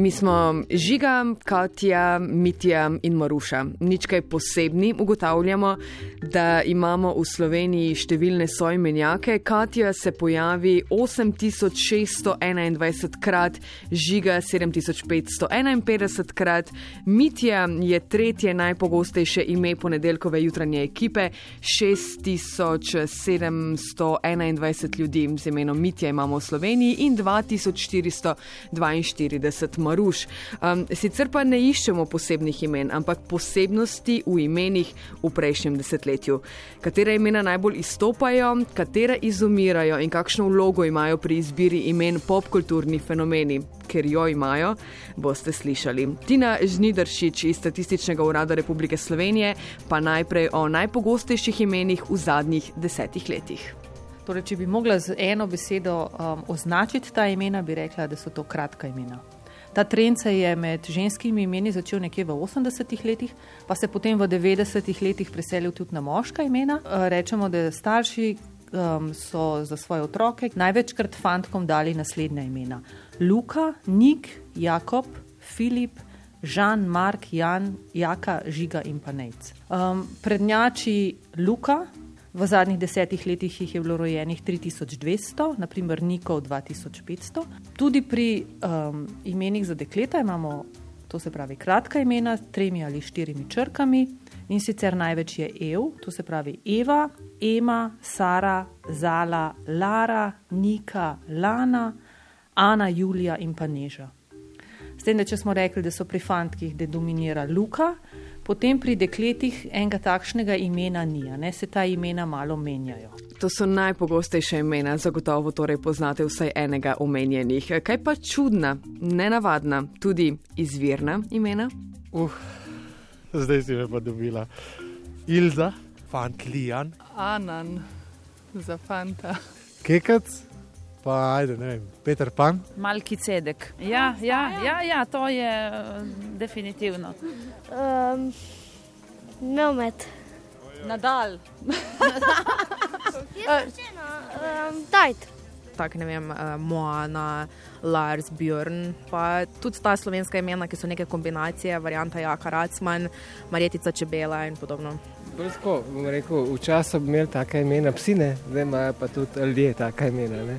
Mi smo Žiga, Katja, Mitja in Maruša. Nič kaj posebni ugotavljamo, da imamo v Sloveniji številne sojmenjake. Katja se pojavi 8621 krat, Žiga 7551 krat, Mitja je tretje najpogostejše ime ponedeljkove jutranje ekipe, 6721 ljudi z imenom Mitja imamo v Sloveniji in 2442 Maruš. Um, sicer pa ne iščemo posebnih imen, ampak posebnosti v imenih v prejšnjem desetletju. Katera imena najbolj izstopajo, katera izumirajo in kakšno vlogo imajo pri izbiri imen popkulturni fenomeni, ker jo imajo, boste slišali. Tina Žnidršič iz Statističnega urada Republike Slovenije pa najprej o najpogostejših imenih v zadnjih desetih letih. Torej, če bi mogla z eno besedo um, označiti ta imena, bi rekla, da so to kratka imena. Ta trend se je med ženskimi imeni začel nekje v 80-ih letih, pa se potem v 90-ih letih preselil tudi na moška imena. Uh, rečemo, da starši um, so za svoje otroke največkrat fantkom dali naslednja imena: Luka, Nik, Jakob, Filip. Žan, Mark, Jan, Jaka, Žiga in pa Nec. Um, prednjači Luka, V zadnjih desetih letih jih je bilo rojenih 3200, naprimer Nikov 2500. Tudi pri um, imenih za dekleta imamo, to se pravi, kratka imena s tremi ali štirimi črkami in sicer največ je Ev, to se pravi Eva, Ema, Sara, Zala, Lara, Nika, Lana, Ana, Julija in pa Neža. S tem, da če smo rekli, da so pri fantkih, da dominira Luka, Potem pri dekletih enega takšnega imena ni, ne se ta imena malo menjajo. To so najpogostejše imena, zagotovo torej poznate vsaj enega omenjenih. Kaj pa čudna, nenavadna, tudi izvirna imena? Uh, zdaj si me pa dobila. Ilza, fant Lijan. Anan, za fanta. Kekac, pa ajde, ne vem, Peter Pan. Malki cedek. Ja, ja, ja, ja, to je uh, definitivno. Um, Nomet. Nadal. Tajt. Tak, ne vem, uh, Moana, Lars, Björn, pa tudi ta slovenska imena, ki so neke kombinacije, varianta Jaka Racman, Marjetica Čebela in podobno. Brsko, bom rekel, včasih bi imeli take imena psine, zdaj imajo pa tudi ljudje take imena. Ne?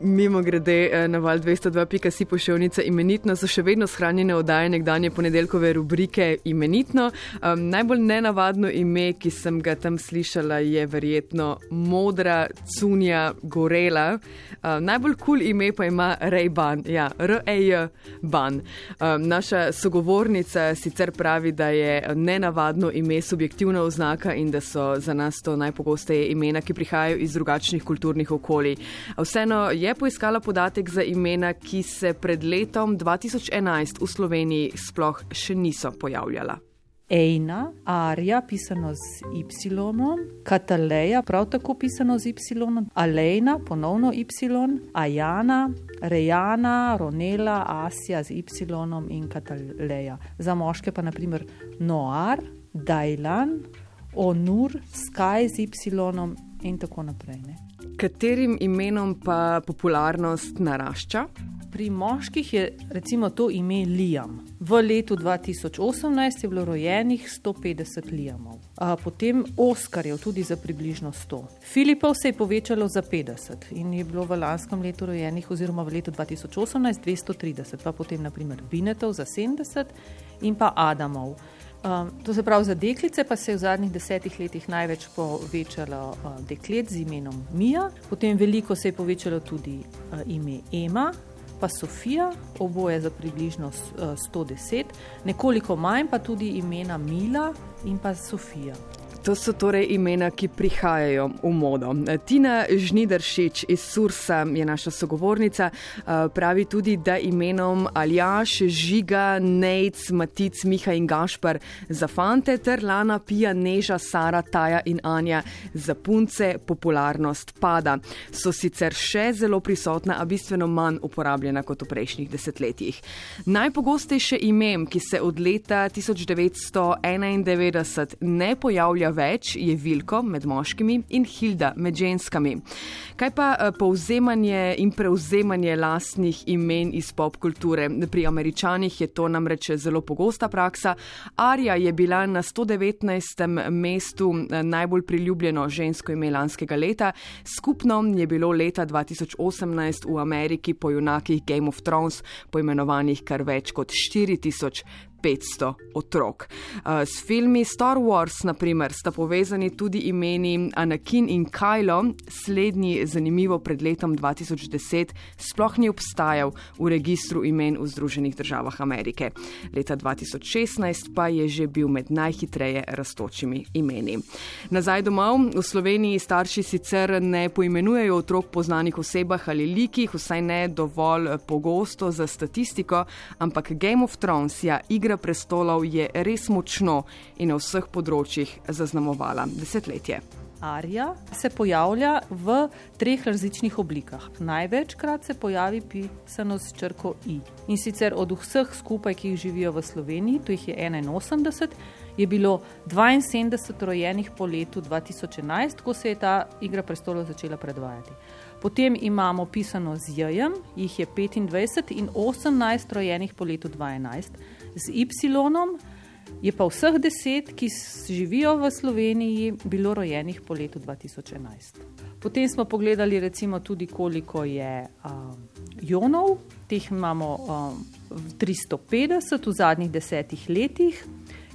Mimo grede eh, na val 202.si pošiljnica imenitno so še vedno shranjene oddaje nekdanje ponedeljkove rubrike imenitno. Um, najbolj nenavadno ime, ki sem ga tam slišala, je verjetno Modra Cunja Gorela. Um, najbolj kul cool ime pa ima Ray Ban, ja, R-A-J Ban. Um, naša sogovornica sicer pravi, da je nenavadno ime subjektivna oznaka in da so za nas to najpogosteje imena, ki prihajajo iz drugačnih kulturnih okolij. Vseeno je poiskala podatek za imena, ki se pred letom 2011 v Sloveniji sploh še niso pojavljala. Ejna, Arja, pisano z Y, Kataleja, prav tako pisano z Y, Alejna, ponovno Y, Ajana, Rejana, Ronela, Asja z Y in Kataleja. Za moške pa naprimer Noar, Dajlan, Onur, Sky z Y in tako naprej. Ne? Katerim imenom pa popularnost narašča? Pri moških je recimo to ime Liam. V letu 2018 je bilo rojenih 150 Liamov, a potem Oskarjev tudi za približno 100. Filipov se je povečalo za 50 in je bilo v lanskem letu rojenih, oziroma v letu 2018 230, pa potem naprimer Binetov za 70 in pa Adamov. Um, to se pravi, za deklice pa se je v zadnjih desetih letih največ povečalo uh, deklet z imenom Mija, potem veliko se je povečalo tudi uh, ime Ema, pa Sofija, oboje za približno uh, 110, nekoliko manj pa tudi imena Mila in pa Sofija. To so torej imena, ki prihajajo v modo. Tina Žnidršič iz Sursa je naša sogovornica. Eh, pravi tudi, da imenom Aljaš, Žiga, Nejc, Matic, Miha in Gašpar za fante ter Lana, Pija, Neža, Sara, Taja in Anja za punce popularnost pada. So sicer še zelo prisotna, a bistveno manj uporabljena kot v prejšnjih desetletjih. Najpogostejše ime, ki se od leta 1991 ne pojavlja več je Vilko med moškimi in Hilda med ženskami. Kaj pa eh, povzemanje in prevzemanje lastnih imen iz popkulture? Pri američanih je to namreč zelo pogosta praksa. Arja je bila na 119. mestu eh, najbolj priljubljeno žensko ime lanskega leta, skupno je bilo leta 2018 v Ameriki po junakih Game of Thrones poimenovanih kar več kot 4000 500 otrok. S filmi Star Wars, naprimer, sta povezani tudi imeni Anakin in Kylo, slednji, zanimivo, pred letom 2010 sploh ni obstajal v registru imen v Združenih državah Amerike. Leta 2016 pa je že bil med najhitreje raztočimi imeni. Nazaj domov, v Sloveniji starši sicer ne poimenujejo otrok po znanih osebah ali likih, vsaj ne dovolj pogosto za statistiko, ampak Game of Thrones ja, igra Igra prestolov je res močno in na vseh področjih zaznamovala desetletje. Arja se pojavlja v treh različnih oblikah. Največkrat se pojavi pisano s črko I. In sicer od vseh skupaj, ki jih živijo v Sloveniji, to jih je 81, je bilo 72 rojenih po letu 2011, ko se je ta Igra prestolov začela predvajati. Potem imamo pisano z J, jih je 25 in 18 rojenih po letu 2011 z Y, je pa vseh deset, ki živijo v Sloveniji, bilo rojenih po letu 2011. Potem smo pogledali, tudi koliko je um, jonov, teh imamo um, 350 v zadnjih desetih letih.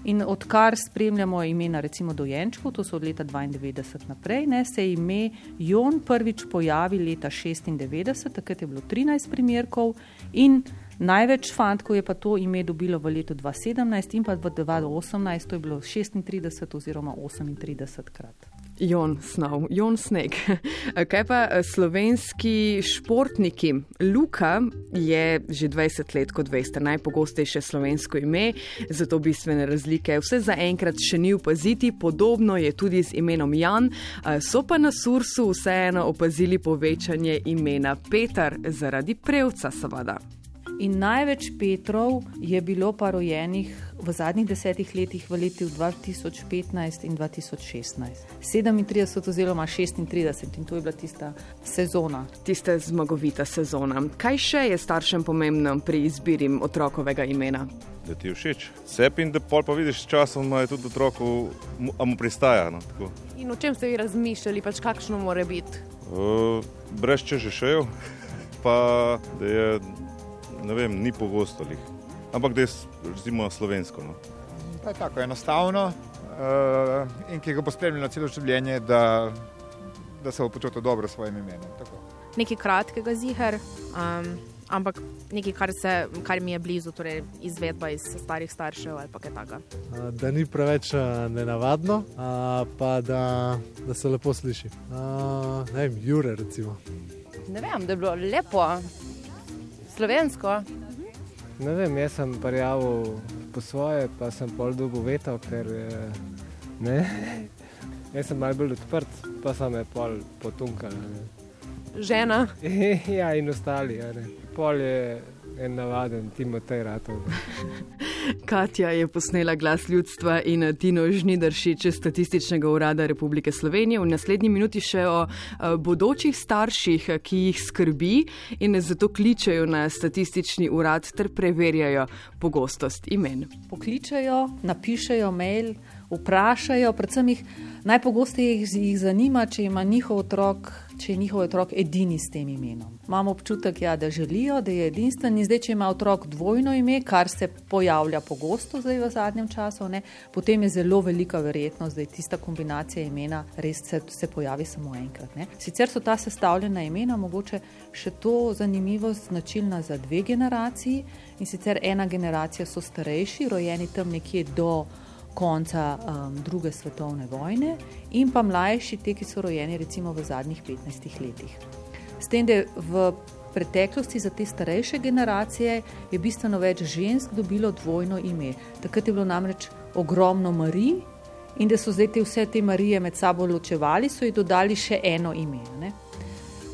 In odkar spremljamo imena, recimo dojenčkov, to so od leta 92 naprej, ne, se je ime Jon prvič pojavi leta 96, takrat je bilo 13 primerkov in Največ fantkov je pa to ime dobilo v letu 2017 in pa v 2018, to je bilo 36 oziroma 38 krat. Jon Snov, Jon Sneg. Kaj pa eh, slovenski športniki? Luka je že 20 let, kot veste, najpogostejše slovensko ime, zato bistvene razlike vse zaenkrat še ni opaziti, podobno je tudi z imenom Jan. Eh, so pa na Sursu vseeno opazili povečanje imena Petar zaradi prevca, seveda. In največ Petrov je bilo pa rojenih v zadnjih desetih letih, v letih 2015 in 2016. 37 oziroma 36 in to je bila tista sezona. Tista zmagovita sezona. Kaj še je staršem pomembno pri izbiri otrokovega imena? Da ti je všeč. Sep in da pol pa vidiš, časom je tudi otroku, a mu pristaja. No, in o čem ste vi razmišljali, pač kakšno more biti? Uh, brez če že šejo, pa da je ne vem, ni pogosto jih. Ampak da je recimo slovensko. No. Pa je tako enostavno uh, in ki ga bo spremljalo celo življenje, da, da se bo počutil dobro s svojim imenom. Tako. Nekaj kratkega zihar. Um, Ampak nekaj, kar, se, kar mi je blizu, torej izvedba iz starih staršev ali kaj takega. Da ni preveč nenavadno, pa da, da se lepo sliši. Ne vem, Jure, recimo. Ne vem, da je bilo lepo, slovensko. Ne vem, jaz sem prijavil po svoje, pa sem pol dugo vetal, ker ne. Jaz sem najbolj odprt, pa sem je pol potunkal. Žena. ja, in ostali. Pol je en navaden Timotej Ratov. Katja je posnela glas ljudstva in Tino Žnidršič iz Statističnega urada Republike Slovenije. V naslednji minuti še o bodočih starših, ki jih skrbi in zato kličejo na statistični urad ter preverjajo pogostost imen. Pokličajo, napišajo mail, vprašajo, predvsem jih najpogosteje jih zanima, če ima njihov otrok če je njihov otrok edini s tem imenom. Imamo občutek, ja, da želijo, da je edinstven in zdaj, če ima otrok dvojno ime, kar se pojavlja pogosto zdaj v zadnjem času, ne, potem je zelo velika verjetnost, da je tista kombinacija imena res se, se pojavi samo enkrat. Ne. Sicer so ta sestavljena imena mogoče še to zanimivost značilna za dve generaciji in sicer ena generacija so starejši, rojeni tam nekje do konca um, druge svetovne vojne, in pa mlajši, te, ki so rojeni recimo v zadnjih 15 letih. S tem, da v preteklosti za te starejše generacije je bistveno več žensk dobilo dvojno ime. Takrat je bilo namreč ogromno Marij in da so zdaj te vse te Marije med sabo ločevali, so ji dodali še eno ime.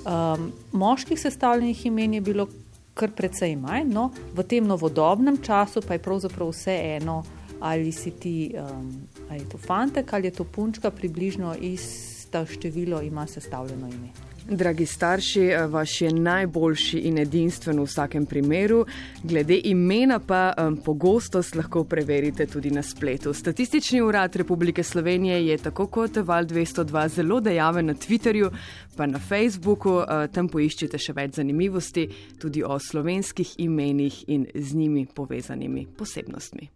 Um, moških sestavljenih imen je bilo kar precej manj, no, v tem novodobnem času pa je pravzaprav vse eno ali si ti um, Ali je to fantek ali je to punčka, približno isto število ima sestavljeno ime. Dragi starši, eh, vaš je najboljši in edinstven v vsakem primeru. Glede imena pa um, pogostost lahko preverite tudi na spletu. Statistični urad Republike Slovenije je tako kot Val 202 zelo dejaven na Twitterju, pa na Facebooku. Uh, tam poiščite še več zanimivosti tudi o slovenskih imenih in z njimi povezanimi posebnostmi.